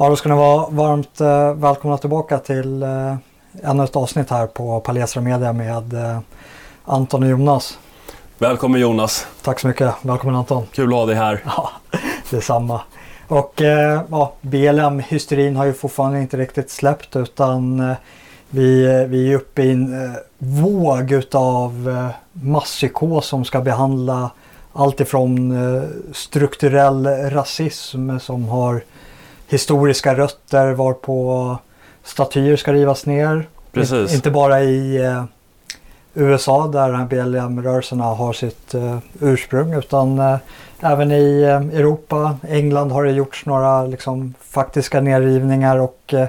Ja, då ska ni vara varmt eh, välkomna tillbaka till eh, ännu ett avsnitt här på Palestra Media med eh, Anton och Jonas. Välkommen Jonas. Tack så mycket. Välkommen Anton. Kul att ha dig här. Ja, detsamma. Och eh, ja, BLM-hysterin har ju fortfarande inte riktigt släppt utan eh, vi, vi är uppe i en eh, våg utav eh, masspsykos som ska behandla allt ifrån eh, strukturell rasism som har historiska rötter varpå statyer ska rivas ner. Precis. Inte bara i eh, USA där BLM-rörelserna har sitt eh, ursprung utan eh, även i eh, Europa, England har det gjorts några liksom, faktiska nedrivningar och eh,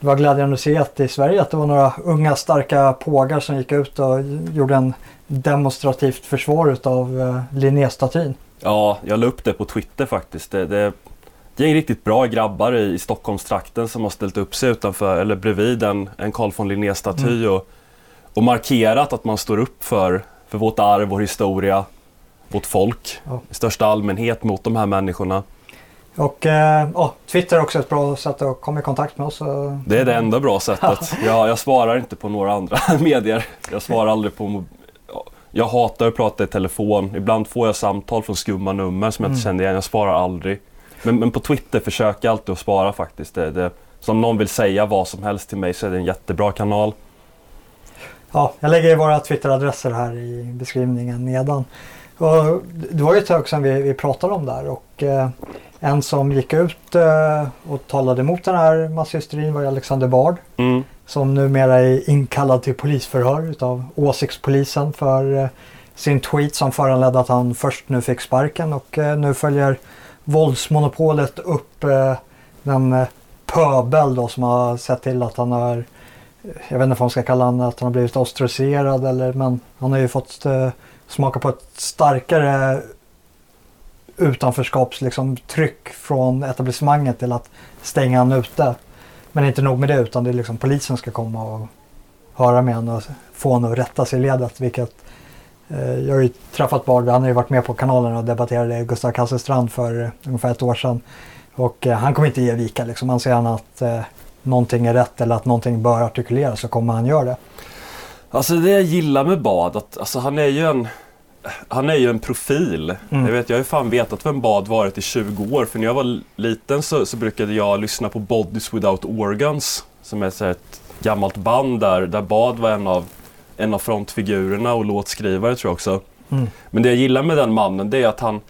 det var glädjande att se att i Sverige att det var några unga starka pågar som gick ut och gjorde en demonstrativt försvar utav eh, Linnéstatyn. Ja, jag la upp det på Twitter faktiskt. Det, det, det är en riktigt bra grabbar i, i Stockholmstrakten som har ställt upp sig utanför, eller bredvid en, en Carl von Linné-staty och, och markerat att man står upp för, för vårt arv, vår historia, vårt folk Ja. i största allmänhet mot de här människorna. Och eh, ja, Twitter är också ett bra sätt att komma i kontakt med oss. Det är det enda bra sättet. Jag, jag svarar inte på några andra medier. Jag svarar aldrig på... Jag hatar att prata i telefon. Ibland får jag samtal från skumma nummer som jag inte känner igen. Jag svarar aldrig. Men, men på Twitter försöker jag alltid att svara faktiskt. Det, det, så om någon vill säga vad som helst till mig så är det en jättebra kanal. Ja, jag lägger våra Twitter-adresser här i beskrivningen nedan. Och det var ju ett tag sedan vi, vi pratade om det här och eh, en som gick ut eh, och talade emot den här masshysterin var Alexander Bard Mm. som numera är inkallad till polisförhör utav åsiktspolisen för eh, sin tweet som föranledde att han först nu fick sparken och eh, nu följer våldsmonopolet upp eh, den eh, pöbel då som har sett till att han har jag vet inte vad man ska kalla honom, att han har blivit ostraciserad eller men han har ju fått eh, smaka på ett starkare utanförskaps liksom, tryck från etablissemanget till att stänga han ute. Men inte nog med det utan det är liksom polisen ska komma och höra med honom och få honom att rätta sig i ledet. Vilket, jag har ju träffat Bard, han har ju varit med på kanalen och debatterade Gustav Kasselstrand för eh, ungefär ett år sedan. Och eh, han kommer inte ge vika liksom. Anser han att eh, någonting är rätt eller att någonting bör artikuleras så kommer han göra det. Alltså det jag gillar med Bad, att alltså, han är ju en han är ju en profil. Mm. Jag, vet, jag har ju fan vetat vem Bad varit i 20 år. För när jag var liten så, så brukade jag lyssna på Bodies Without Organs. Som är ett gammalt band där, där Bad var en av, en av frontfigurerna och låtskrivare tror jag också. Mm. Men det jag gillar med den mannen det är att han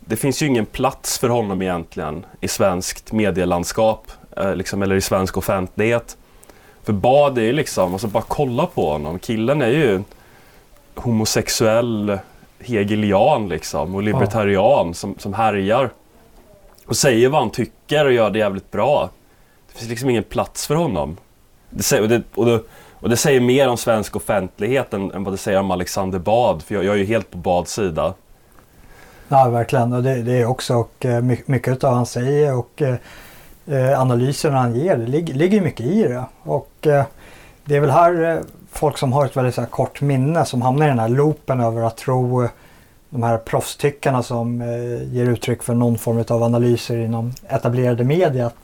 Det finns ju ingen plats för honom egentligen i svenskt medielandskap. Eh, liksom, eller i svensk offentlighet. För Bad är ju liksom, alltså bara kolla på honom. Killen är ju homosexuell hegelian liksom och libertarian som, som härjar. Och säger vad han tycker och gör det jävligt bra. Det finns liksom ingen plats för honom. Det och, det, och, det, och det säger mer om svensk offentlighet än, än vad det säger om Alexander Bad. För jag, jag är ju helt på Bads sida. Ja, verkligen. Och det, det är också och, eh, mycket av vad han säger och eh, eh analyserna han ger, det ligger, ligger mycket i det. Och eh, det är väl här eh, folk som har ett väldigt så här, kort minne som hamnar i den här loopen över att tro eh, de här proffstyckarna som ger uttryck för någon form av analyser inom etablerade media. att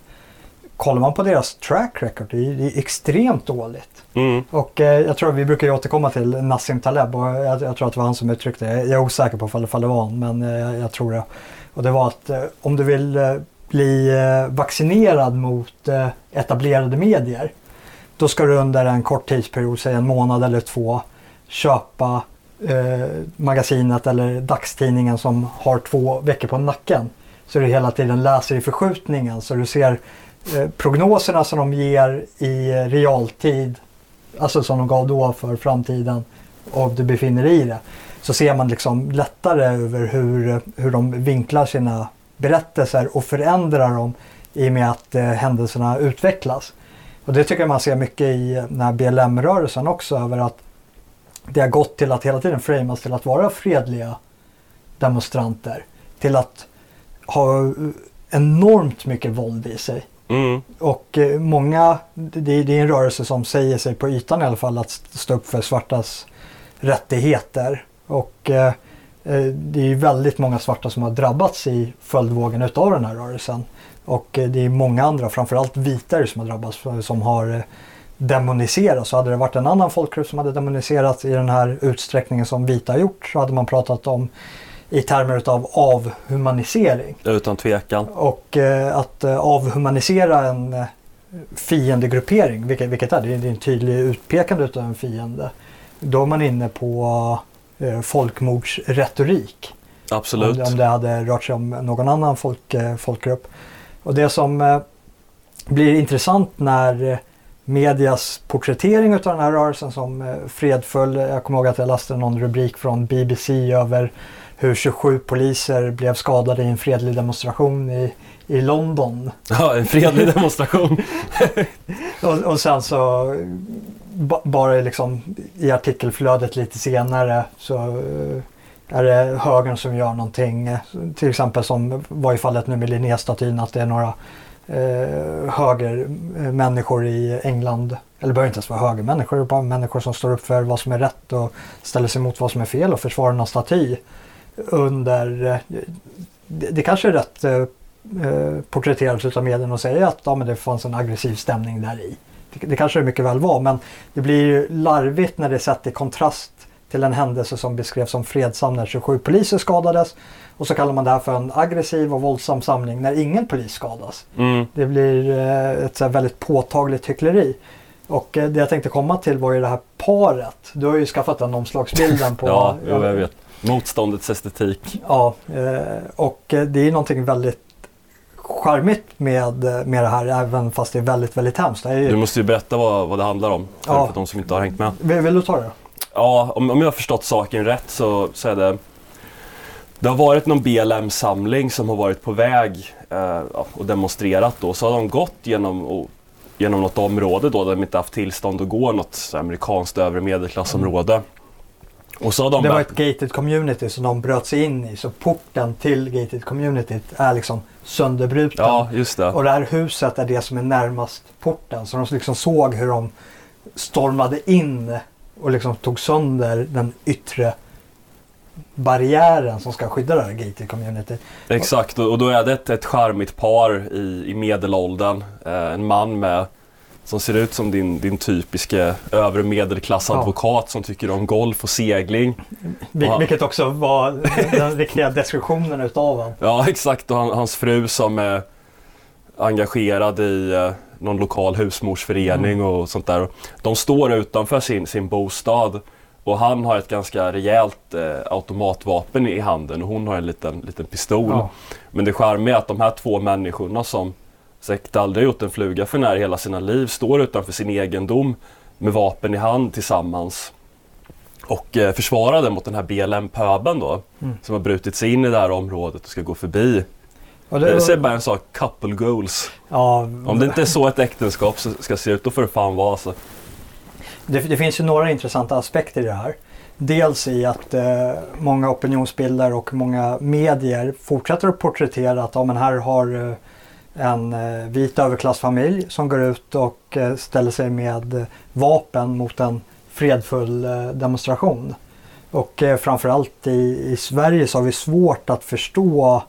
Kollar man på deras track record, det är, det är extremt dåligt. Mm. Och eh, jag tror vi brukar återkomma till Nassim Taleb och jag, jag tror att det var han som uttryckte det. Jag är osäker på ifall det var han men eh, jag, tror det. Och det var att eh, om du vill eh, bli eh, vaccinerad mot eh, etablerade medier då ska du under en kort tidsperiod, säg en månad eller två, köpa magasinet eller dagstidningen som har två veckor på nacken. Så du hela tiden läser i förskjutningen så du ser eh, prognoserna som de ger i eh, realtid, alltså som de gav då för framtiden och du befinner dig i det. Så ser man liksom lättare över hur, eh, hur de vinklar sina berättelser och förändrar dem i och med att eh, händelserna utvecklas. Och det tycker jag man ser mycket i eh, den här BLM-rörelsen också över att det har gått till att hela tiden framas till att vara fredliga demonstranter. Till att ha enormt mycket våld i sig. Mm. Och eh, många, det, det är en rörelse som säger sig på ytan i alla fall att stå upp för svartas rättigheter. Och eh, eh, det är väldigt många svarta som har drabbats i följdvågen utav den här rörelsen. Och det är många andra, framförallt vitare som har drabbats, som har demoniserats. Så hade det varit en annan folkgrupp som hade demoniserats i den här utsträckningen som vita har gjort så hade man pratat om i termer av avhumanisering. Utan tvekan. Och eh, att eh, avhumanisera en eh, fiendegruppering, vilket, vilket är det, är en tydlig utpekande av en fiende. Då är man inne på eh, folkmordsretorik. Absolut. Om, om det hade rört sig om någon annan folk, eh, folkgrupp. Och det som eh, blir intressant när medias porträttering av den här rörelsen som fredfull. Jag kommer ihåg att jag läste någon rubrik från BBC över hur 27 poliser blev skadade i en fredlig demonstration i, i London. Ja, en fredlig demonstration. och, och sen så bara liksom i artikelflödet lite senare så eh, är det högern som gör någonting. Till exempel som var i fallet nu med Linnéstatyn att det är några eh, högermänniskor i England, eller behöver inte ens vara högermänniskor, bara människor som står upp för vad som är rätt och ställer sig mot vad som är fel och försvarar någon staty under, eh, det, det kanske är rätt eh, eh porträtterat av medierna och säga att ja, men det fanns en aggressiv stämning där i. Det, det kanske det mycket väl var men det blir ju larvigt när det är sett i kontrast till en händelse som beskrevs som fredsam när 27 poliser skadades. Och så kallar man det här för en aggressiv och våldsam samling när ingen polis skadas. Mm. Det blir eh, ett så väldigt påtagligt hyckleri. Och det jag tänkte komma till var ju det här paret. Du har ju skaffat den omslagsbilden på... ja, jag vet. Motståndets estetik. Ja, eh, och det är någonting väldigt charmigt med, med det här även fast det är väldigt, väldigt hemskt. Ju... Du måste ju berätta vad, vad det handlar om för, ja. för de som inte har hängt med. Vill, vill du ta det? Ja, om, om jag har förstått saken rätt så, så är det det har varit någon BLM-samling som har varit på väg eh, och demonstrerat då. Så har de gått genom, och, genom något område då där de inte haft tillstånd att gå, något amerikanskt övre medelklassområde. Mm. Och så de det var ett gated community som de bröt sig in i. Så porten till gated community är liksom sönderbruten. Ja, just det. Och det här huset är det som är närmast porten. Så de liksom såg hur de stormade in och liksom tog sönder den yttre barriären som ska skydda det här gated community. Exakt, och då är det ett, ett charmigt par i, i medelåldern. Eh, en man med som ser ut som din, din typiska övre medelklassadvokat ja. som tycker om golf och segling. Vil och vilket också var den riktiga deskriptionen utav honom. Ja exakt och han, hans fru som är engagerad i eh, någon lokal husmorsförening mm. och sånt där. De står utanför sin, sin bostad och han har ett ganska rejält eh, automatvapen i handen och hon har en liten, liten pistol. Ja. Men det charmiga är att de här två människorna som säkert aldrig gjort en fluga för när hela sina liv står utanför sin egendom med vapen i hand tillsammans och eh, försvarade mot den här BLM-pöben då mm. som har brutit sig in i det här området och ska gå förbi. Och det, jag säger bara en sak, couple goals. Ja, Om det inte är så ett äktenskap ska se ut, då får det fan vara så. Det, det, finns ju några intressanta aspekter i det här. Dels i att eh, många opinionsbildare och många medier fortsätter att porträttera att ja, men här har eh, en eh, vit överklassfamilj som går ut och eh, ställer sig med eh, vapen mot en fredfull demonstration. Och framförallt i, i Sverige så har vi svårt att förstå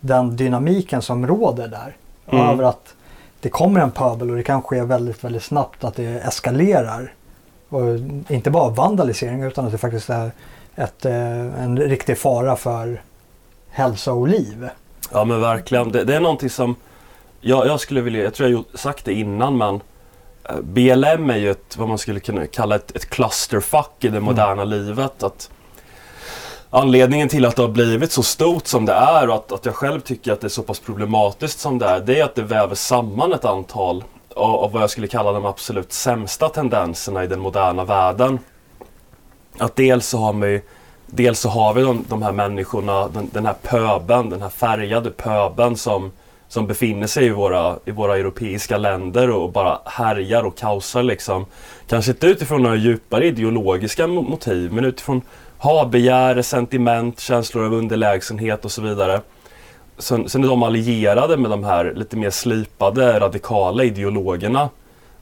den dynamiken som råder där. Mm. Över att det kommer en pöbel och det kan ske väldigt, väldigt snabbt att det eskalerar. Och inte bara vandalisering utan att det faktiskt är ett, en riktig fara för hälsa och liv. Ja men verkligen. Det, det är någonting som jag, jag skulle vilja, jag tror jag sagt det innan men eh, BLM är ju ett, vad man skulle kunna kalla ett, ett clusterfuck i det mm. moderna mm. livet. Att Anledningen till att det har blivit så stort som det är och att, att jag själv tycker att det är så pass problematiskt som det är, det är att det väver samman ett antal av, av vad jag skulle kalla de absolut sämsta tendenserna i den moderna världen. Att dels så har vi, dels så har vi de, de här människorna, den, den här pöben, den här färgade pöben som, som befinner sig i våra, i våra europeiska länder och bara härjar och kaosar liksom. Kanske inte utifrån några djupare ideologiska motiv men utifrån ha-begär, sentiment, känslor av underlägsenhet och så vidare. Sen, sen är de allierade med de här lite mer slipade radikala ideologerna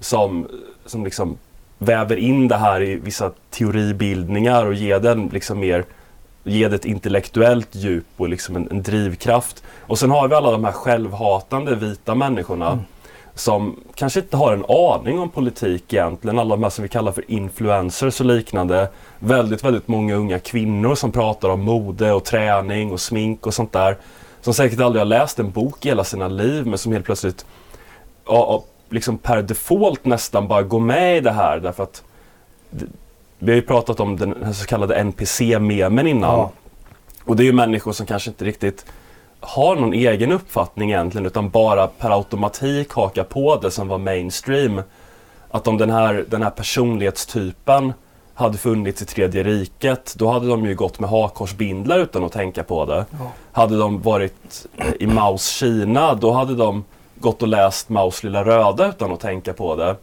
som, som liksom väver in det här i vissa teoribildningar och ger den liksom mer ge det ett intellektuellt djup och liksom en, en, drivkraft. Och sen har vi alla de här självhatande vita människorna mm. som kanske inte har en aning om politik egentligen. Alla de här som vi kallar för influencers och liknande. Väldigt, väldigt många unga kvinnor som pratar om mode och träning och smink och sånt där. Som säkert aldrig har läst en bok i hela sina liv men som helt plötsligt ja, liksom per default nästan bara går med i det här därför att vi har ju pratat om den så kallade NPC-memen innan. Ja. Och det är ju människor som kanske inte riktigt har någon egen uppfattning egentligen utan bara per automatik hakar på det som var mainstream. Att om den här, den här personlighetstypen hade funnits i Tredje riket, då hade de ju gått med hakkorsbindlar utan att tänka på det. Ja. Hade de varit i Maos Kina, då hade de gått och läst Maos lilla röda utan att tänka på det.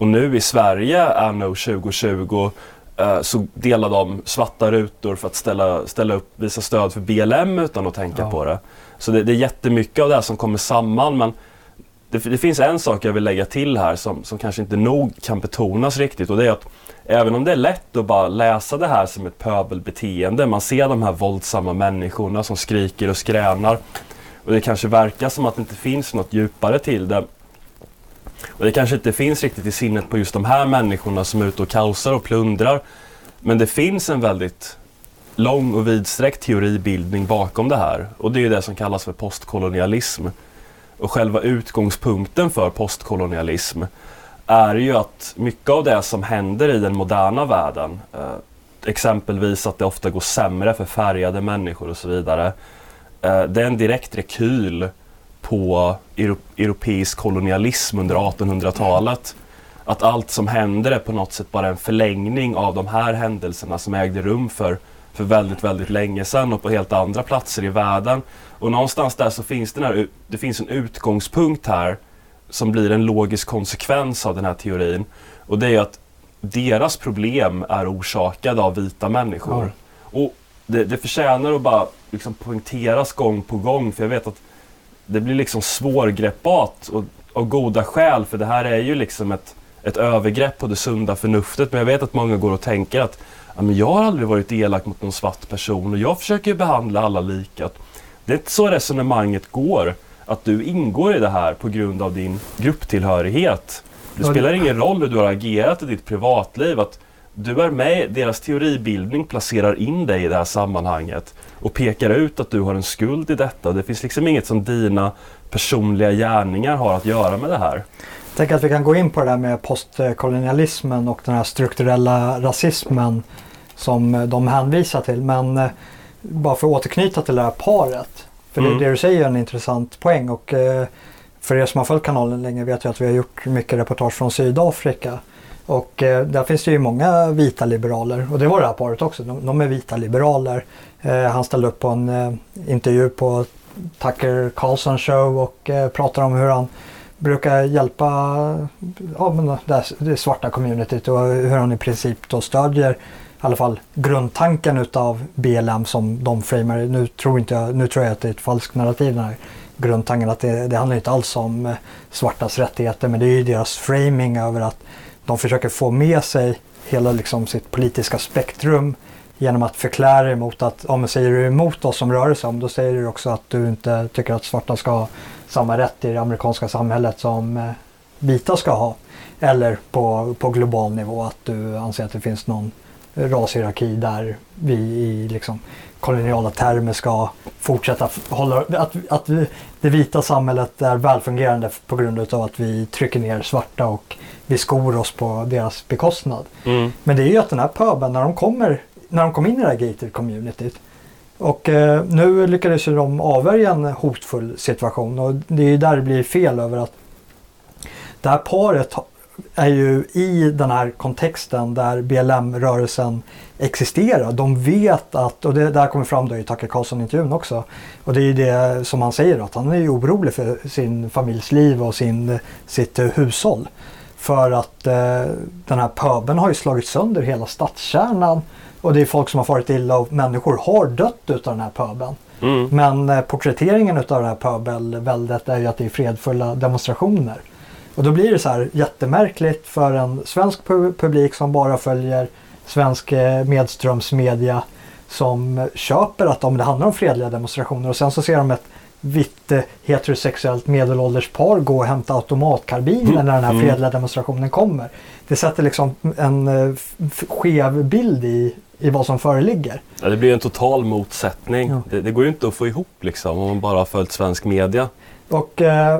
Och nu i Sverige, anno 2020, eh, så delar de svarta rutor för att ställa, ställa upp, visa stöd för BLM utan att tänka ja. på det. Så det, det är jättemycket av det här som kommer samman men det, det, finns en sak jag vill lägga till här som, som kanske inte nog kan betonas riktigt och det är att även om det är lätt att bara läsa det här som ett pöbelbeteende, man ser de här våldsamma människorna som skriker och skränar och det kanske verkar som att det inte finns något djupare till det och det kanske inte finns riktigt i sinnet på just de här människorna som är ute och kaosar och plundrar. Men det finns en väldigt lång och vidsträckt teoribildning bakom det här. Och det är det som kallas för postkolonialism. Och själva utgångspunkten för postkolonialism är ju att mycket av det som händer i den moderna världen, eh, exempelvis att det ofta går sämre för färgade människor och så vidare, eh, det är en direkt rekyl på europeisk kolonialism under 1800-talet. Att allt som händer är på något sätt bara en förlängning av de här händelserna som ägde rum för, för väldigt, väldigt länge sedan och på helt andra platser i världen. Och någonstans där så finns det, här, det finns en utgångspunkt här som blir en logisk konsekvens av den här teorin. Och det är att deras problem är orsakade av vita människor. Ja. Och det, det förtjänar att bara liksom poängteras gång på gång för jag vet att det blir liksom svårgreppbart och av goda skäl för det här är ju liksom ett, ett övergrepp på det sunda förnuftet. Men jag vet att många går och tänker att ja, men jag har aldrig varit elak mot någon svart person och jag försöker behandla alla lika. Det är inte så resonemanget går. Att du ingår i det här på grund av din grupptillhörighet. Det spelar ingen roll hur du har agerat i ditt privatliv. Att du är med, deras teoribildning placerar in dig i det här sammanhanget och pekar ut att du har en skuld i detta. Det finns liksom inget som dina personliga gärningar har att göra med det här. Jag tänker att vi kan gå in på det där med postkolonialismen och den här strukturella rasismen som de hänvisar till. Men eh, bara för att återknyta till det här paret. För mm. det, det du säger är en intressant poäng och eh, för er som har följt kanalen länge vet jag att vi har gjort mycket reportage från Sydafrika. Och eh, där finns det ju många vita liberaler och det var det här paret också. De, de är vita liberaler. Eh, han ställde upp på en eh, intervju på Tucker Carlson show och eh, pratar om hur han brukar hjälpa ja, men det, det svarta communityt och hur han i princip då stödjer i alla fall grundtanken utav BLM som de framar. Nu tror, inte jag, nu tror jag att det är ett falskt narrativ den här grundtanken att det, det handlar inte alls om eh, svartas rättigheter men det är ju deras framing över att de försöker få med sig hela liksom sitt politiska spektrum genom att förklara emot att om säger du emot oss som rörelse, om då säger du också att du inte tycker att svarta ska ha samma rätt i det amerikanska samhället som eh, vita ska ha. Eller på, på global nivå att du anser att det finns någon rashierarki där vi i liksom, koloniala termer ska fortsätta hålla, att, att det vita samhället är välfungerande på grund av att vi trycker ner svarta och vi skor oss på deras bekostnad. Mm. Men det är ju att den här pöben, när de kommer när de kom in i det här gated communityt. Och eh, nu lyckades ju de avvärja en hotfull situation och det är ju där det blir fel över att det här paret är ju i den här kontexten där BLM-rörelsen existerar. De vet att, och det där kommer fram då i Tucker Carlson-intervjun också, och det är ju det som han säger att han är ju orolig för sin familjs liv och sin, sitt hushåll. För att eh, den här pöbeln har ju slagit sönder hela stadskärnan och det är folk som har farit illa och människor har dött utav den här pöbeln. Mm. Men eh, porträtteringen utav det här pöbelväldet är ju att det är fredfulla demonstrationer. Och då blir det så här jättemärkligt för en svensk publik som bara följer svensk eh, medströmsmedia som köper att om det handlar om fredliga demonstrationer och sen så ser de ett vitt eh, heterosexuellt medelålders par gå och hämta automatkarbiner Mm. när den här Mm. fredliga demonstrationen kommer. Det sätter liksom en eh, skev bild i, i vad som föreligger. Ja, det blir en total motsättning. Ja. Det, det går ju inte att få ihop liksom om man bara har följt svensk media. Och eh,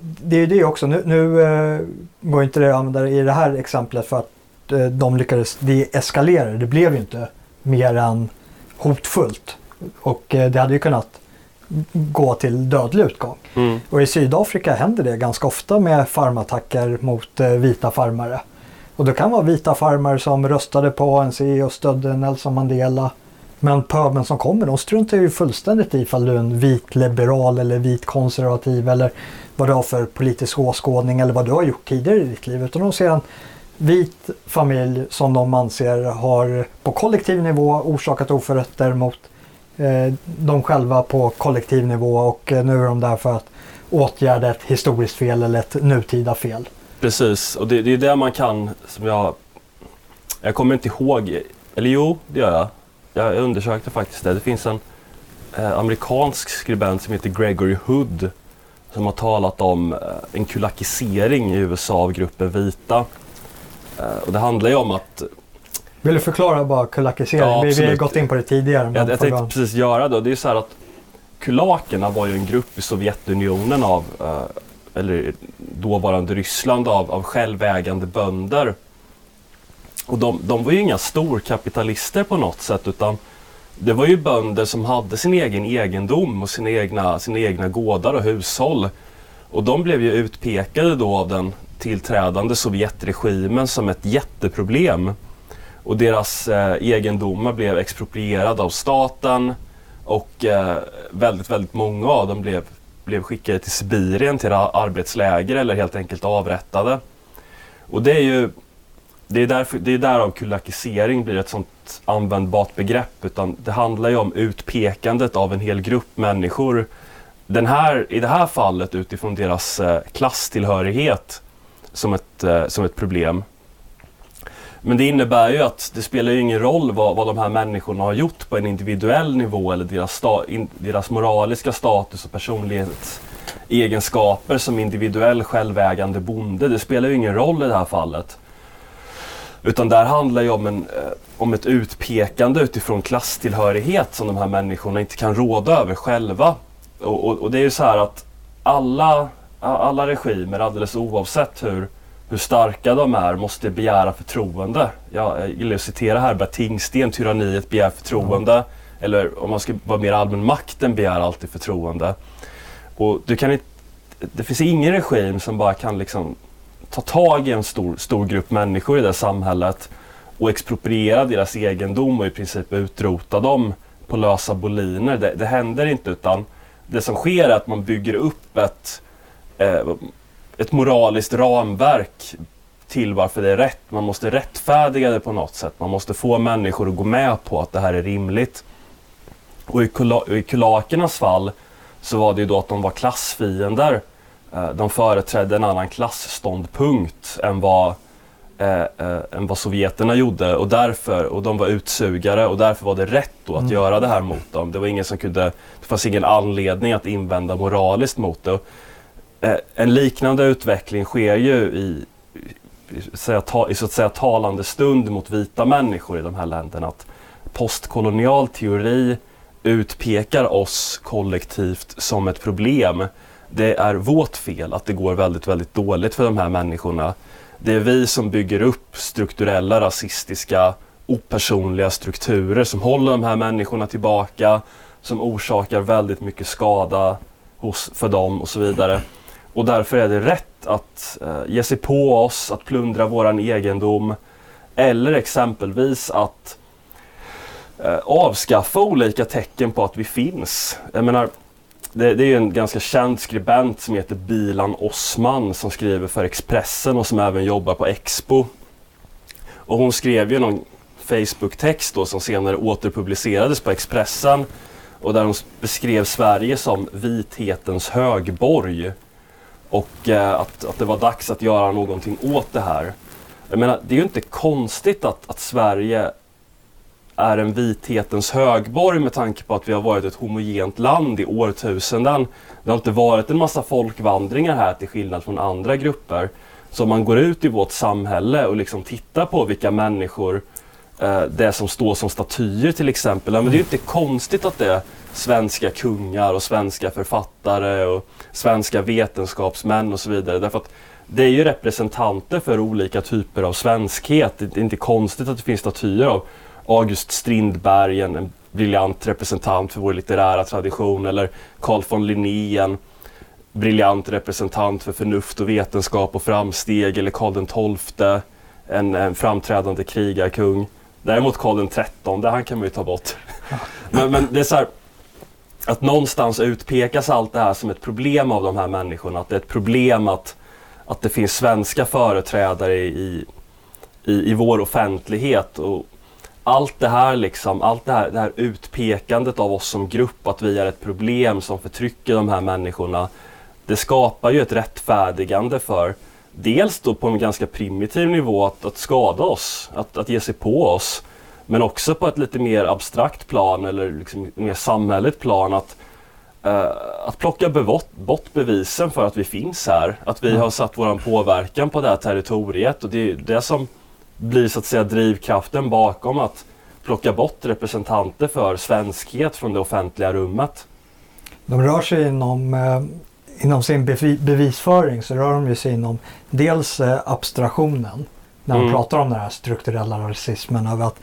det är ju det också. Nu, nu eh, går inte det att använda i det här exemplet för att eh, de lyckades deeskalera det. Det blev ju inte mer än hotfullt. Och eh, det hade ju kunnat gå till dödlig utgång. Mm. Och i Sydafrika händer det ganska ofta med farmattacker mot eh, vita farmare. Och det kan vara vita farmare som röstade på ANC och stödde Nelson Mandela. Men pöbeln som kommer, de struntar ju fullständigt i ifall du är en vit liberal eller vit konservativ eller vad du har för politisk åskådning eller vad du har gjort tidigare i ditt liv. Utan de ser en vit familj som de anser har på kollektiv nivå orsakat oförrätter mot Eh, de själva på kollektiv nivå och eh, nu är de där för att åtgärda ett historiskt fel eller ett nutida fel. Precis, och det, det är det man kan, som jag... Jag kommer inte ihåg, eller jo, det gör jag. Jag undersökte faktiskt det. Det finns en eh, amerikansk skribent som heter Gregory Hood som har talat om eh, en kulakisering i USA av gruppen vita. Eh, och det handlar ju om att vill du förklara bara kulakisering? Ja, vi, vi har gått in på det tidigare. Jag, jag tänkte precis göra det. Det är så här att kulakerna var ju en grupp i Sovjetunionen av, eh, eller dåvarande Ryssland av, av självägande bönder. Och de, de var ju inga storkapitalister på något sätt utan det var ju bönder som hade sin egen egendom och sina egna, sina egna gårdar och hushåll. Och de blev ju utpekade då av den tillträdande Sovjetregimen som ett jätteproblem. Och deras eh, egendomar blev exproprierade av staten och eh, väldigt, väldigt många av dem blev, blev skickade till Sibirien till arbetsläger eller helt enkelt avrättade. Och det är ju det är, därför, det är därav kulakisering blir ett sånt användbart begrepp utan det handlar ju om utpekandet av en hel grupp människor. Den här, I det här fallet utifrån deras eh, klasstillhörighet som ett, eh, som ett problem. Men det innebär ju att det spelar ju ingen roll vad, vad de här människorna har gjort på en individuell nivå eller deras, sta, in, deras moraliska status och personlighetsegenskaper som individuell självägande bonde. Det spelar ju ingen roll i det här fallet. Utan där handlar ju om, en, eh, om ett utpekande utifrån klasstillhörighet som de här människorna inte kan råda över själva. Och, och, och det är ju så här att alla, alla regimer, alldeles oavsett hur, hur starka de är, måste begära förtroende. Jag, gillar att citera Herbert Tingsten, tyranniet begär förtroende. Eller om man ska vara mer allmän, makten begär alltid förtroende. Och du kan inte, det finns ingen regim som bara kan liksom ta tag i en stor, stor grupp människor i det samhället och expropriera deras egendom och i princip utrota dem på lösa boliner. Det, det händer inte utan det som sker är att man bygger upp ett, eh, ett moraliskt ramverk till varför det är rätt. Man måste rättfärdiga det på något sätt. Man måste få människor att gå med på att det här är rimligt. Och i, kula, i kulakernas fall så var det ju då att de var klassfiender. Eh, De företrädde en annan klassståndpunkt än vad, eh, eh, än vad sovjeterna gjorde och därför, och de var utsugare och därför var det rätt då att Mm. göra det här mot dem. Det var ingen som kunde, det fanns ingen anledning att invända moraliskt mot det. Eh, en liknande utveckling sker ju i, i, i så att säga talande stund mot vita människor i de här länderna. Att postkolonial teori utpekar oss kollektivt som ett problem. Det är vårt fel att det går väldigt, väldigt dåligt för de här människorna. Det är vi som bygger upp strukturella, rasistiska, opersonliga strukturer som håller de här människorna tillbaka, som orsakar väldigt mycket skada hos, för dem och så vidare. Och därför är det rätt att eh, ge sig på oss, att plundra våran egendom eller exempelvis att eh, avskaffa olika tecken på att vi finns. Jag menar, det, det är ju en ganska känd skribent som heter Bilan Osman som skriver för Expressen och som även jobbar på Expo. Och hon skrev ju någon Facebook-text då som senare återpublicerades på Expressen och där hon beskrev Sverige som vithetens högborg. Och eh, att, att det var dags att göra någonting åt det här. Jag menar, det är ju inte konstigt att, att Sverige är en vithetens högborg med tanke på att vi har varit ett homogent land i årtusenden. Det har inte varit en massa folkvandringar här till skillnad från andra grupper. Så om man går ut i vårt samhälle och liksom tittar på vilka människor eh, det är som står som statyer till exempel. Men det är ju inte konstigt att det är svenska kungar och svenska författare och svenska vetenskapsmän och så vidare. Därför att det är ju representanter för olika typer av svenskhet. Det är inte konstigt att det finns statyer av August Strindberg, en, briljant representant för vår litterära tradition, eller Carl von Linné, en briljant representant för förnuft och vetenskap och framsteg, eller Karl XII, en, en framträdande krigarkung. Däremot Karl XIII, han kan man ju ta bort. men, men det är så här, att någonstans utpekas allt det här som ett problem av de här människorna. Att det är ett problem att, att det finns svenska företrädare i, i, i vår offentlighet. Och allt det här liksom, allt det här, det här utpekandet av oss som grupp, att vi är ett problem som förtrycker de här människorna. Det skapar ju ett rättfärdigande för dels då på en ganska primitiv nivå att, att skada oss, att, att ge sig på oss. Men också på ett lite mer abstrakt plan eller liksom mer samhälleligt plan att, uh, att plocka bort, bevisen för att vi finns här. Att vi mm. har satt våran påverkan på det här territoriet och det är det som blir så att säga drivkraften bakom att plocka bort representanter för svenskhet från det offentliga rummet. De rör sig inom, eh, inom sin bevisföring så rör de sig inom dels eh, abstraktionen när man mm. pratar om den här strukturella rasismen av att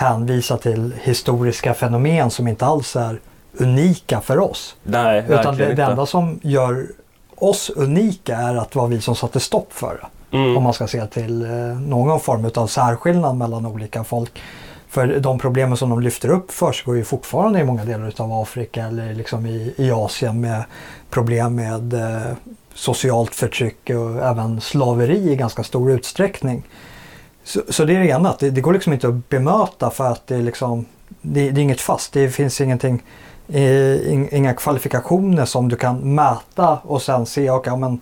hänvisa till historiska fenomen som inte alls är unika för oss. Nej, Utan det, det enda som gör oss unika är att det var vi som satte stopp för det. Mm. Om man ska se till eh, någon form av särskillnad mellan olika folk. För de problemen som de lyfter upp försiggår ju fortfarande i många delar av Afrika eller liksom i, i Asien med problem med eh, socialt förtryck och även slaveri i ganska stor utsträckning. Så, så det är det ena, det, det, går liksom inte att bemöta för att det är liksom det, det är inget fast, det finns ingenting eh, inga kvalifikationer som du kan mäta och sen se, okay, men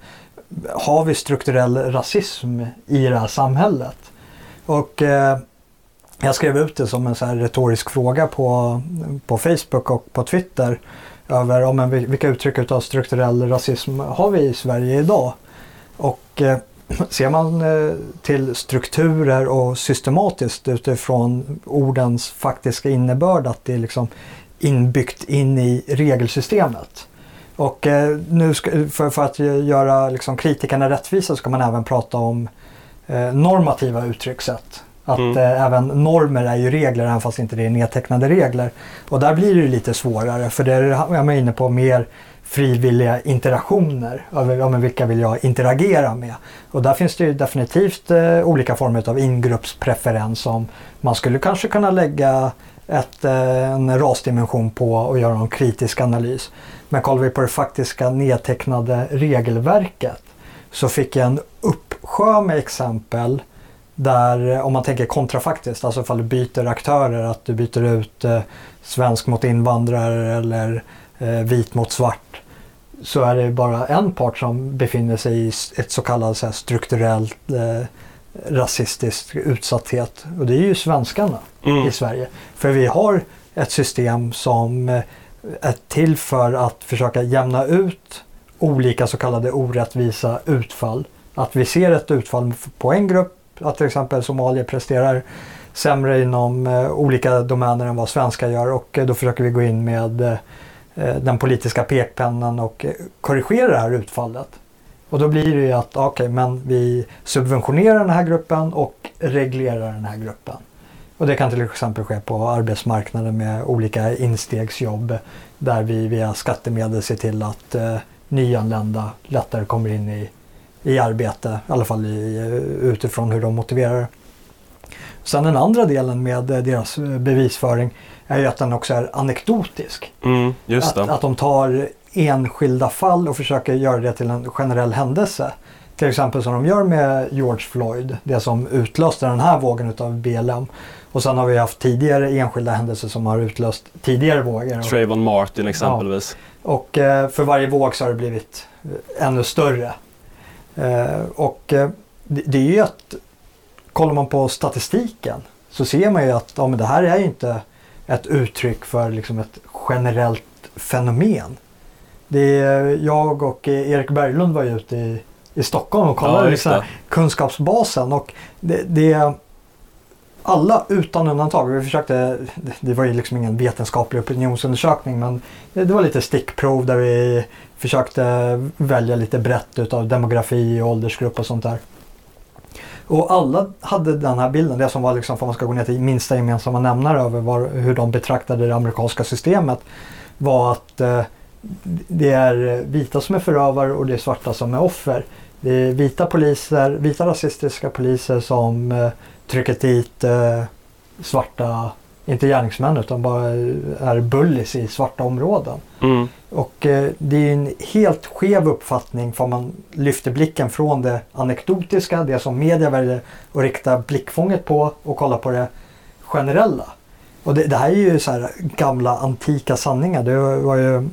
har vi strukturell rasism i det här samhället? Och eh, jag skrev ut det som en så här retorisk fråga på, på Facebook och på Twitter över ja, men, vilka uttryck av strukturell rasism har vi i Sverige idag? Och eh, ser man eh, till strukturer och systematiskt utifrån ordens faktiska innebörd att det är liksom inbyggt in i regelsystemet och eh, nu ska, för, för, att göra liksom, kritikerna rättvisa så kan man även prata om eh, normativa uttryckssätt. Att mm. eh, även normer är ju regler även fast inte det är nedtecknade regler. Och där blir det lite svårare för det är jag inne på mer frivilliga interaktioner. Ja, men vilka vill jag interagera med? Och där finns det ju definitivt eh, olika former av ingruppspreferens som man skulle kanske kunna lägga ett, eh, en rasdimension på och göra en kritisk analys. Men kollar vi på det faktiska nedtecknade regelverket så fick jag en uppsjö med exempel där, eh, om man tänker kontrafaktiskt, alltså ifall du byter aktörer, att du byter ut eh, svensk mot invandrare eller eh, vit mot svart, så är det bara en part som befinner sig i ett så kallat så strukturellt eh, rasistisk utsatthet och det är ju svenskarna mm. i Sverige. För vi har ett system som eh, är till för att försöka jämna ut olika så kallade orättvisa utfall. Att vi ser ett utfall på en grupp, att till exempel somalier presterar sämre inom eh, olika domäner än vad svenskar gör och eh, då försöker vi gå in med eh, Eh, den politiska pekpennan och eh, korrigera det här utfallet. Och då blir det ju att okay, men vi subventionerar den här gruppen och reglerar den här gruppen. Och det kan till exempel ske på arbetsmarknaden med olika instegsjobb där vi via skattemedel ser till att eh, nyanlända lättare kommer in i, i arbete, i alla fall i, eh, utifrån hur de motiverar Sen den andra delen med deras bevisföring är ju att den också är anekdotisk. Mm, att, att de tar enskilda fall och försöker göra det till en generell händelse. Till exempel som de gör med George Floyd, det som utlöste den här vågen utav BLM. Och sen har vi haft tidigare enskilda händelser som har utlöst tidigare vågor. Trayvon Martin exempelvis. Ja. Och eh, för varje våg så har det blivit eh, ännu större. Eh, och det, det är ju att kollar man på statistiken så ser man ju att ja, men det här är ju inte ett uttryck för liksom ett generellt fenomen. Det är, jag och Erik Berglund var ute i, i Stockholm och kollade Ja, det. kunskapsbasen och det, det alla utan undantag, vi försökte, det- var ju liksom ingen vetenskaplig opinionsundersökning men det, var lite stickprov där vi försökte välja lite brett utav demografi och åldersgrupp och sånt där. Och alla hade den här bilden, det som var liksom, för man ska gå ner till minsta gemensamma nämnare över var, hur de betraktade det amerikanska systemet, var att eh, det är vita som är förövare och det är svarta som är offer. Det är vita poliser, vita rasistiska poliser som eh, trycker dit eh, svarta, inte gärningsmän utan bara är bullies i svarta områden. Mm. Och eh, det är en helt skev uppfattning för man lyfter blicken från det anekdotiska, det som media väljer att rikta blickfånget på och kolla på det generella. Och det, det här är ju så här gamla antika sanningar. Det var ju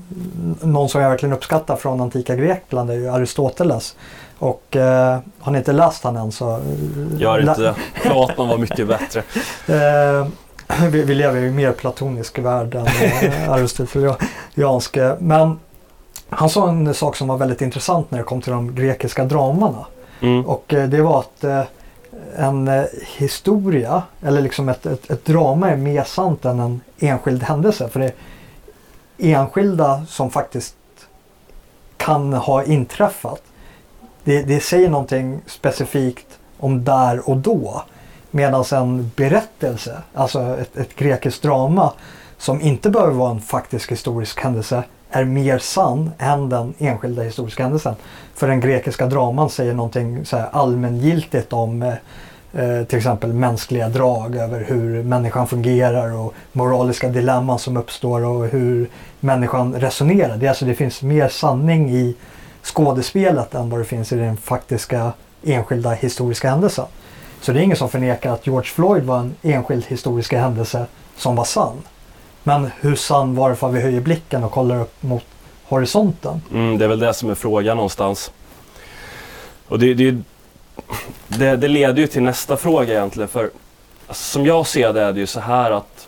någon som jag verkligen uppskattar från antika Grekland, det är ju Aristoteles. Och eh, har ni inte läst han än så... eh, Gör inte det. Platon var mycket bättre. Eh, vi, vi lever i en mer platonisk värld än eh, aristoteliansk. Men han sa en sak som var väldigt intressant när det kom till de grekiska dramana. Mm. Och eh, det var att eh, en historia, eller liksom ett, ett, ett drama är mer sant än en enskild händelse. För det är enskilda som faktiskt kan ha inträffat. Det, det säger någonting specifikt om där och då. Medan en berättelse, alltså ett, ett grekiskt drama som inte behöver vara en faktisk historisk händelse är mer sann än den enskilda historiska händelsen. För den grekiska draman säger någonting så här allmängiltigt om eh, eh till exempel mänskliga drag över hur människan fungerar och moraliska dilemman som uppstår och hur människan resonerar. Det, alltså, det finns mer sanning i skådespelet än vad det finns i den faktiska enskilda historiska händelsen. Så det är ingen som förnekar att George Floyd var en enskild historisk händelse som var sann. Men hur sann var det för att vi höjer blicken och kollar upp mot horisonten? Mm, det är väl det som är frågan någonstans. Och det, det, det, det leder ju till nästa fråga egentligen. För alltså, som jag ser det är det ju så här att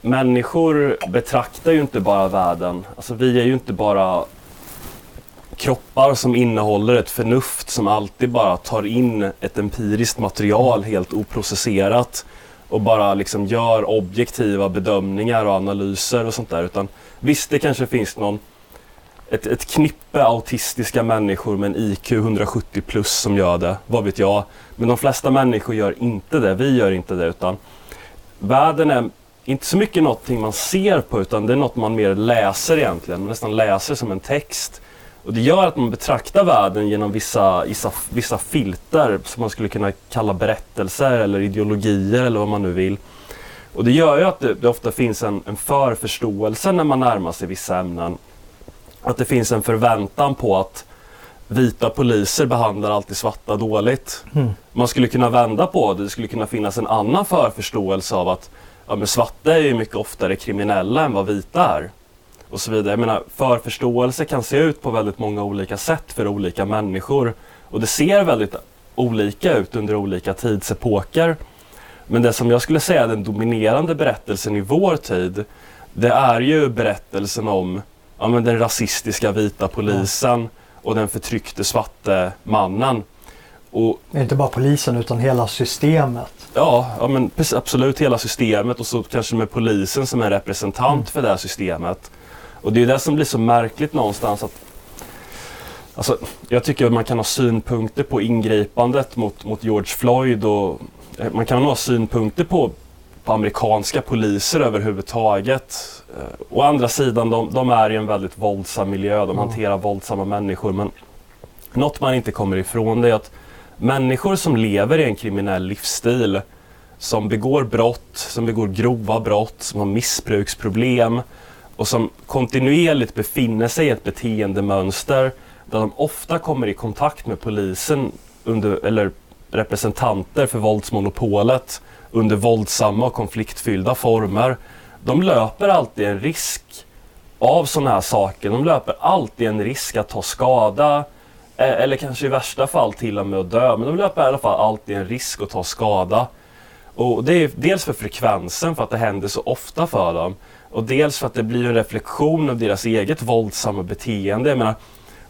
människor betraktar ju inte bara världen. Alltså vi är ju inte bara kroppar som innehåller ett förnuft som alltid bara tar in ett empiriskt material helt oprocesserat och bara liksom gör objektiva bedömningar och analyser och sånt där. Utan visst, det kanske finns någon ett, ett knippe autistiska människor med en IQ 170 plus som gör det, vad vet jag. Men de flesta människor gör inte det, vi gör inte det utan världen är inte så mycket någonting man ser på utan det är något man mer läser egentligen, man nästan läser som en text. Och det gör att man betraktar världen genom vissa, vissa, vissa filter som man skulle kunna kalla berättelser eller ideologier eller vad man nu vill. Och det gör ju att det, det ofta finns en, en förförståelse när man närmar sig vissa ämnen. Att det finns en förväntan på att vita poliser behandlar alltid svarta dåligt. Mm. Man skulle kunna vända på det. Det skulle kunna finnas en annan förförståelse av att ja, men svarta är ju mycket oftare kriminella än vad vita är. Och så vidare. Jag menar, förförståelse kan se ut på väldigt många olika sätt för olika människor. Och det ser väldigt olika ut under olika tidsepoker. Men det som jag skulle säga är den dominerande berättelsen i vår tid, det är ju berättelsen om ja, men den rasistiska vita polisen och den förtryckte svarte mannen. Och Det är inte bara polisen utan hela systemet. ja, ja men absolut hela systemet och så kanske med polisen som en representant för det här systemet. Och det är det som blir så märkligt någonstans att Alltså, jag tycker att man kan ha synpunkter på ingripandet mot, mot George Floyd och eh, man kan ha synpunkter på, på amerikanska poliser överhuvudtaget. Eh, Å andra sidan, de, de är i en väldigt våldsam miljö, de Ja. hanterar våldsamma människor. Men något man inte kommer ifrån det är att människor som lever i en kriminell livsstil, som begår brott, som begår grova brott, som har missbruksproblem och som kontinuerligt befinner sig i ett beteendemönster där de ofta kommer i kontakt med polisen under, eller representanter för våldsmonopolet under våldsamma och konfliktfyllda former. De löper alltid en risk av sådana här saker. De löper alltid en risk att ta skada eh, eller kanske i värsta fall till och med att dö. Men de löper i alla fall alltid en risk att ta skada. Och det är dels för frekvensen, för att det händer så ofta för dem. Och dels för att det blir en reflektion av deras eget våldsamma beteende. Jag menar,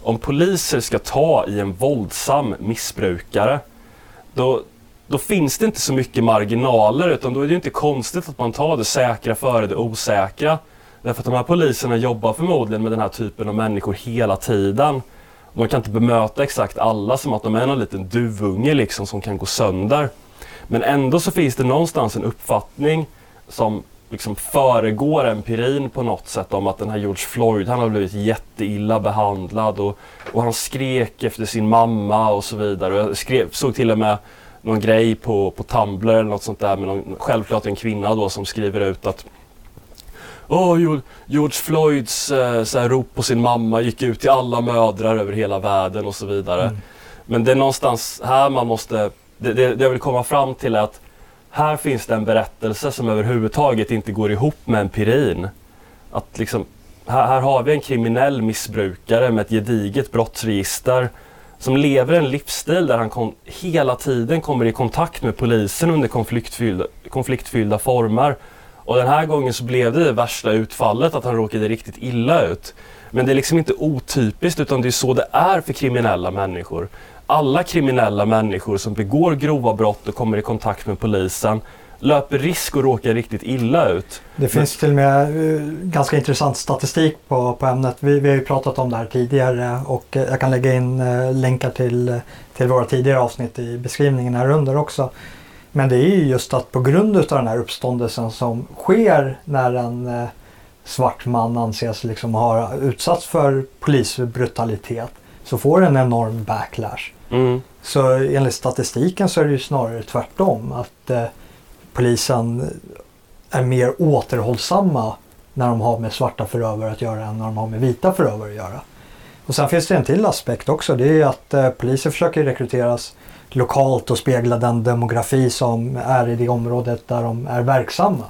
om poliser ska ta i en våldsam missbrukare, då, då finns det inte så mycket marginaler utan då är det inte konstigt att man tar det säkra före det osäkra. Därför att de här poliserna jobbar förmodligen med den här typen av människor hela tiden. De kan inte bemöta exakt alla som att de är en liten duvunge liksom som kan gå sönder. Men ändå så finns det någonstans en uppfattning som liksom föregår empirin på något sätt om att den här George Floyd, han har blivit jätteilla behandlad och, och han skrek efter sin mamma och så vidare. Och jag skrev, såg till och med någon grej på, på Tumblr eller något sånt där med någon, självklart en kvinna då som skriver ut att Oh, George Floyds eh, så här, rop på sin mamma gick ut till alla mödrar över hela världen och så vidare. Mm. Men det är någonstans här man måste, det, det, det jag vill komma fram till är att här finns det en berättelse som överhuvudtaget inte går ihop med empirin. Att liksom, här, här har vi en kriminell missbrukare med ett gediget brottsregister som lever en livsstil där han kom, hela tiden kommer i kontakt med polisen under konfliktfyllda, konfliktfyllda former. Och den här gången så blev det det värsta utfallet att han råkade riktigt illa ut. Men det är liksom inte otypiskt utan det är så det är för kriminella människor alla kriminella människor som begår grova brott och kommer i kontakt med polisen löper risk att råka riktigt illa ut. Det finns till och med eh, ganska intressant statistik på, på ämnet. Vi, vi har ju pratat om det här tidigare och eh, jag kan lägga in eh, länkar till, till våra tidigare avsnitt i beskrivningen här under också. Men det är ju just att på grund av den här uppståndelsen som sker när en svart man anses liksom ha utsatts för polisbrutalitet så får en enorm backlash. Mm. Så enligt statistiken så är det ju snarare tvärtom. Att eh, polisen är mer återhållsamma när de har med svarta förövare att göra än när de har med vita förövare att göra. Och sen finns det en till aspekt också. Det är att eh, poliser försöker rekryteras lokalt och spegla den demografi som är i det området där de är verksamma.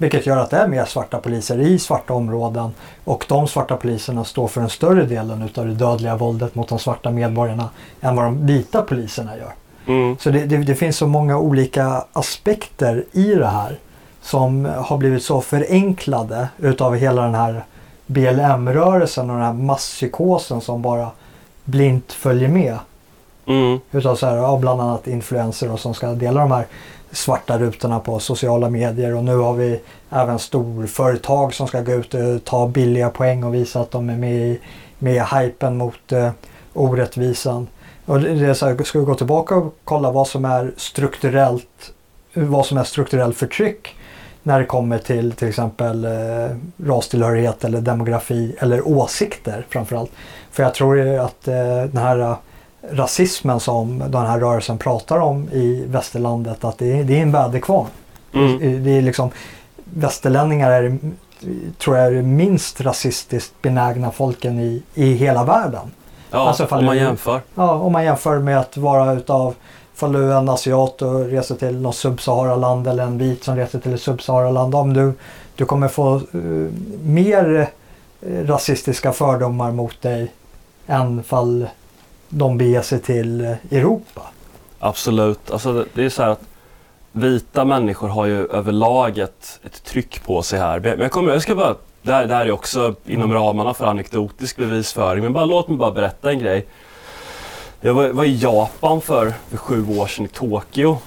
Vilket gör att det är mer svarta poliser i svarta områden och de svarta poliserna står för en större delen utav det dödliga våldet mot de svarta medborgarna än vad de vita poliserna gör. Mm. Så det, det, det, finns så många olika aspekter i det här som har blivit så förenklade utav hela den här BLM-rörelsen och den här masspsykosen som bara blint följer med. Mm. Utav så här, ja, bland annat influenser som ska dela de här svarta rutorna på sociala medier och nu har vi även storföretag som ska gå ut och ta billiga poäng och visa att de är med i, med i hypen mot eh, orättvisan. Och det är så här, ska vi gå tillbaka och kolla vad som är strukturellt vad som är strukturellt förtryck när det kommer till till exempel eh, rastillhörighet eller demografi eller åsikter framförallt. För jag tror att eh, den här rasismen som den här rörelsen pratar om i västerlandet att det är, det är en väderkvarn. Mm. Det är liksom, västerlänningar är, tror jag är det minst rasistiskt benägna folken i, i hela världen. Ja, alltså om man jämför. Ja, om man jämför med att vara utav Ifall du är en asiat och reser till något subsaharaland eller en vit som reser till ett subsaharaland. Om du, du kommer få uh, mer uh, rasistiska fördomar mot dig än fall de beger sig till eh, Europa. Absolut. Alltså det är så här att vita människor har ju överlag ett, ett tryck på sig här. Men jag, kommer, jag ska bara, det här, det här är också inom ramarna för anekdotisk bevisföring, men bara, låt mig bara berätta en grej. Jag var, var i Japan för, för sju år sedan i Tokyo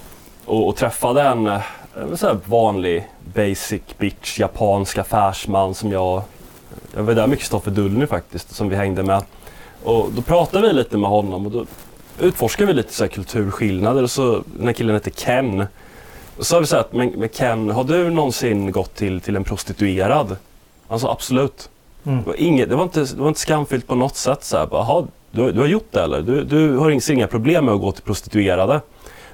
och, och träffade en, eh, en så vanlig basic bitch japansk affärsman som jag, jag var där med Kristoffer Dullny faktiskt, som vi hängde med. Och då pratade vi lite med honom och då utforskade vi lite så kulturskillnader. Och så, den här killen heter Ken. Och så sa vi att, men, men, Ken, har du någonsin gått till, till en prostituerad? Han sa absolut. Mm. Det, var inget, det, var inte, det var inte skamfyllt på något sätt. Så här, bara, du, du har gjort det eller? Du, du har inga problem med att gå till prostituerade.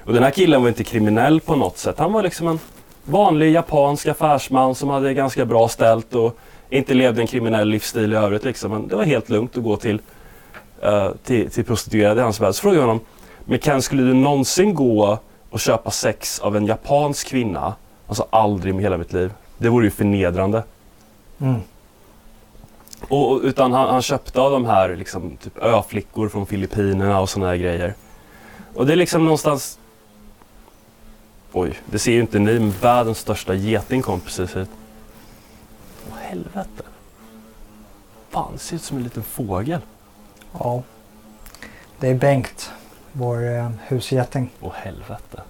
Och den här killen var inte kriminell på något sätt. Han var liksom en vanlig japansk affärsman som hade ganska bra ställt och inte levde en kriminell livsstil i övrigt. Liksom. Men det var helt lugnt att gå till uh, till, till prostituerade i hans värld. Så frågade jag honom, men Ken skulle du någonsin gå och köpa sex av en japansk kvinna? Sa aldrig med hela mitt liv. Det vore ju förnedrande. Mm. Och, utan han, han, köpte av de här liksom, typ öflickor från Filippinerna och sådana här grejer. Och det är liksom någonstans... Oj, det ser ju inte ni, men världens största geting kom precis hit. Åh helvete. Fan, det ser ut som en liten fågel. Ja. Det är Bengt, vår eh, husgeting. Åh helvete.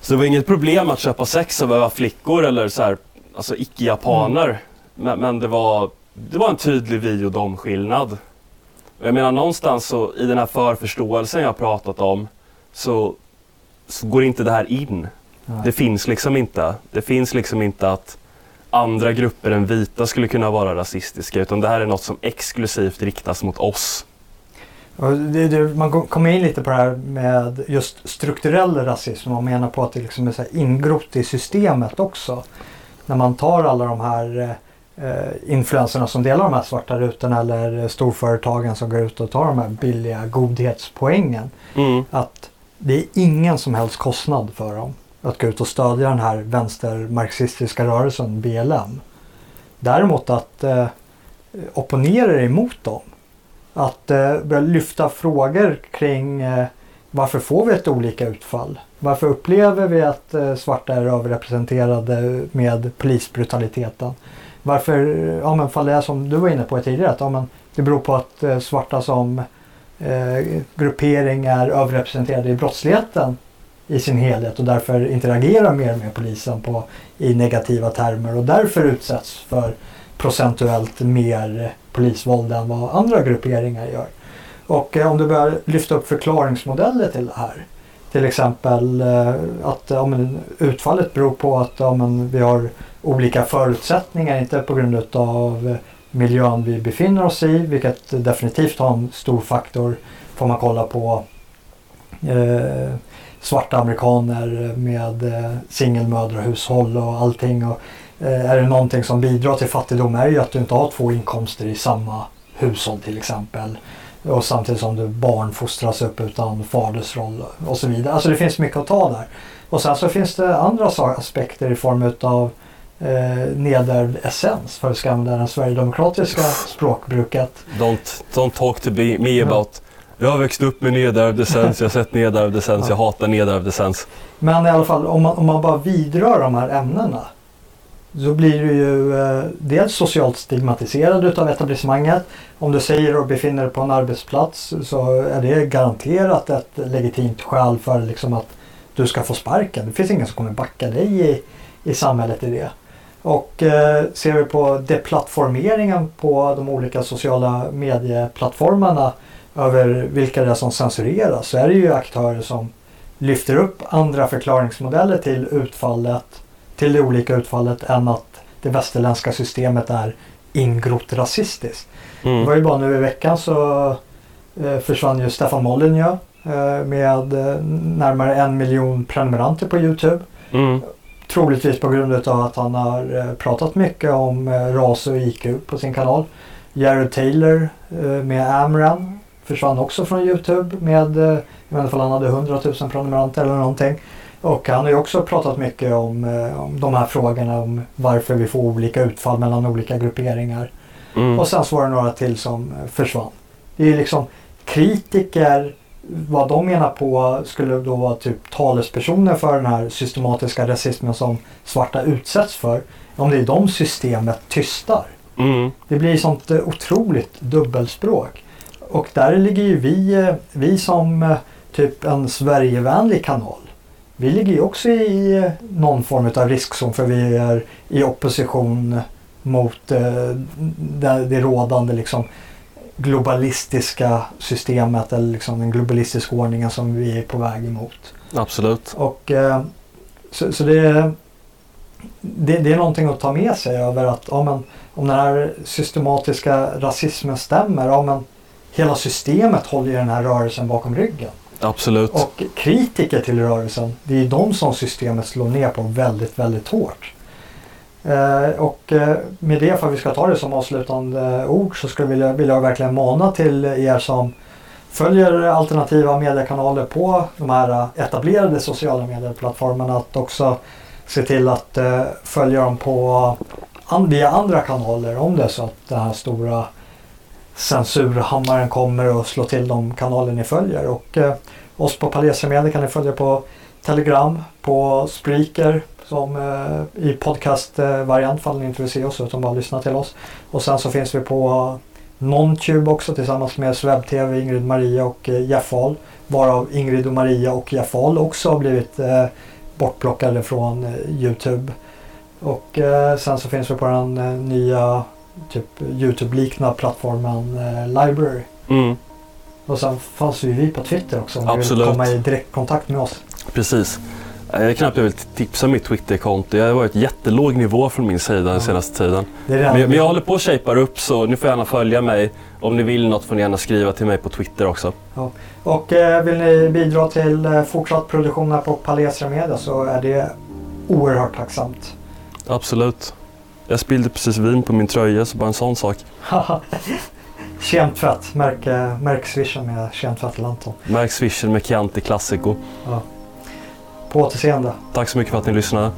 Så det var inget problem att köpa sex av öva flickor eller så här, alltså icke-japaner. Men, men det, var, det var en tydlig vi och dom-skillnad. Jag menar någonstans så i den här förförståelsen jag pratat om så, så går inte det här in. Nej. Det finns liksom inte. Det finns liksom inte att andra grupper än vita skulle kunna vara rasistiska utan det här är något som exklusivt riktas mot oss. Och man kommer in lite på det här med just strukturell rasism. Man menar på att det liksom är så ingrott i systemet också. När man tar alla de här eh, influenserna som delar de här svarta rutorna eller storföretagen som går ut och tar de här billiga godhetspoängen. Mm. Att det är ingen som helst kostnad för dem att gå ut och stödja den här vänstermarxistiska rörelsen BLM. Däremot att eh, opponera emot dem. Att eh, börja lyfta frågor kring eh, varför får vi ett olika utfall? Varför upplever vi att eh, svarta är överrepresenterade med polisbrutaliteten? Varför, ja men fall det är som du var inne på tidigare, att ja, men det beror på att eh, svarta som eh, gruppering är överrepresenterade i brottsligheten i sin helhet och därför interagerar mer med polisen på, i negativa termer och därför utsätts för procentuellt mer polisvåld än vad andra grupperingar gör. Och eh, om du börjar lyfta upp förklaringsmodeller till det här. Till exempel eh, att ja, men, utfallet beror på att ja, men, vi har olika förutsättningar, inte på grund av miljön vi befinner oss i, vilket definitivt har en stor faktor. Får man kolla på eh, svarta amerikaner med eh, singelmödrahushåll och allting. Och, eh, är det någonting som bidrar till fattigdom är ju att du inte har två inkomster i samma hushåll till exempel. Och samtidigt som du barn fostras upp utan fadersroll och så vidare. Alltså det finns mycket att ta där. Och sen så finns det andra aspekter i form utav eh, nedärvd essens för att ska använda det sverigedemokratiska språkbruket. Don't, don't talk to me about jag har växt upp med nedärvd essens, jag har sett nedärvd essens, Ja. jag hatar nedärvd essens. Men i alla fall om man, om man bara vidrör de här ämnena. Så blir du ju eh, dels socialt stigmatiserad utav etablissemanget. Om du säger och befinner dig på en arbetsplats så är det garanterat ett legitimt skäl för liksom att du ska få sparken. Det finns ingen som kommer backa dig i, i samhället i det. Och eh, ser vi på deplattformeringen på de olika sociala medieplattformarna över vilka det är som censureras så är det ju aktörer som lyfter upp andra förklaringsmodeller till utfallet, till det olika utfallet än att det västerländska systemet är ingrott rasistiskt. Det var Mm. ju bara nu i veckan så eh, försvann ju Stefan Molyneux eh, med eh, närmare en miljon prenumeranter på Youtube. Mm. Troligtvis på grund av att han har pratat mycket om ras och IQ på sin kanal. Jared Taylor med Amran försvann också från Youtube med, jag vet inte han hade 100 000 prenumeranter eller någonting. Och han har ju också pratat mycket om, eh, om de här frågorna om varför vi får olika utfall mellan olika grupperingar. Mm. Och sen så var det några till som eh, försvann. Det är ju liksom kritiker, vad de menar på skulle då vara typ talespersoner för den här systematiska rasismen som svarta utsätts för. Om det är de systemet tystar. Mm. Det blir sånt eh, otroligt dubbelspråk. Och där ligger ju vi, eh, vi som eh, typ en Sverigevänlig kanal. Vi ligger ju också i eh, någon form av riskzon för vi är i opposition mot det, det rådande liksom globalistiska systemet eller liksom den globalistiska ordningen som vi är på väg emot. Absolut. Och, så så det, det, det är någonting att ta med sig över att ja, men, om den här systematiska rasismen stämmer, ja, men, hela systemet håller ju den här rörelsen bakom ryggen. Absolut. Och kritiker till rörelsen, det är de som systemet slår ner på väldigt, väldigt hårt. Eh, och eh, med det, för att vi ska ta det som avslutande ord, så skulle jag vilja, verkligen mana till er som följer alternativa mediekanaler på de här etablerade sociala medieplattformarna att också se till att eh, följa dem på an, via andra kanaler om det är så att den här stora censurhammaren kommer och slår till de kanaler ni följer. Och eh, oss på Palestra Media kan ni följa på Telegram, på Spreaker som eh, i podcastvariant fall ni inte vill se oss utan bara lyssna till oss. Och sen så finns vi på NonTube också tillsammans med SwebTV, Ingrid Maria och eh, Jeff Ahl. Varav Ingrid och Maria och Jeff Ahl också har blivit eh, bortplockade från eh, Youtube. Och eh, sen så finns vi på den eh, nya typ Youtube-liknande plattformen eh, Library. Mm, Och sen fanns ju vi på Twitter också om ni vill Absolut. komma i direktkontakt med oss. precis. Eh, Jag knappt vill tipsa mitt Twitterkonto. Jag har varit jättelåg nivå från min sida den senaste tiden. Men jag, men jag håller på att shapea upp så ni får gärna följa mig. Om ni vill något får ni gärna skriva till mig på Twitter också. Och eh, vill ni bidra till eh, fortsatt produktion här på Palestra Media så är det oerhört tacksamt. Absolut. Jag spillde precis vin på min tröja, så bara en sån sak. Kemtvätt, märk, eh, märk swishen med kemtvätt eller Anton. Märk swishen med Chianti Classico. På återseende. Tack så mycket för att ni lyssnade.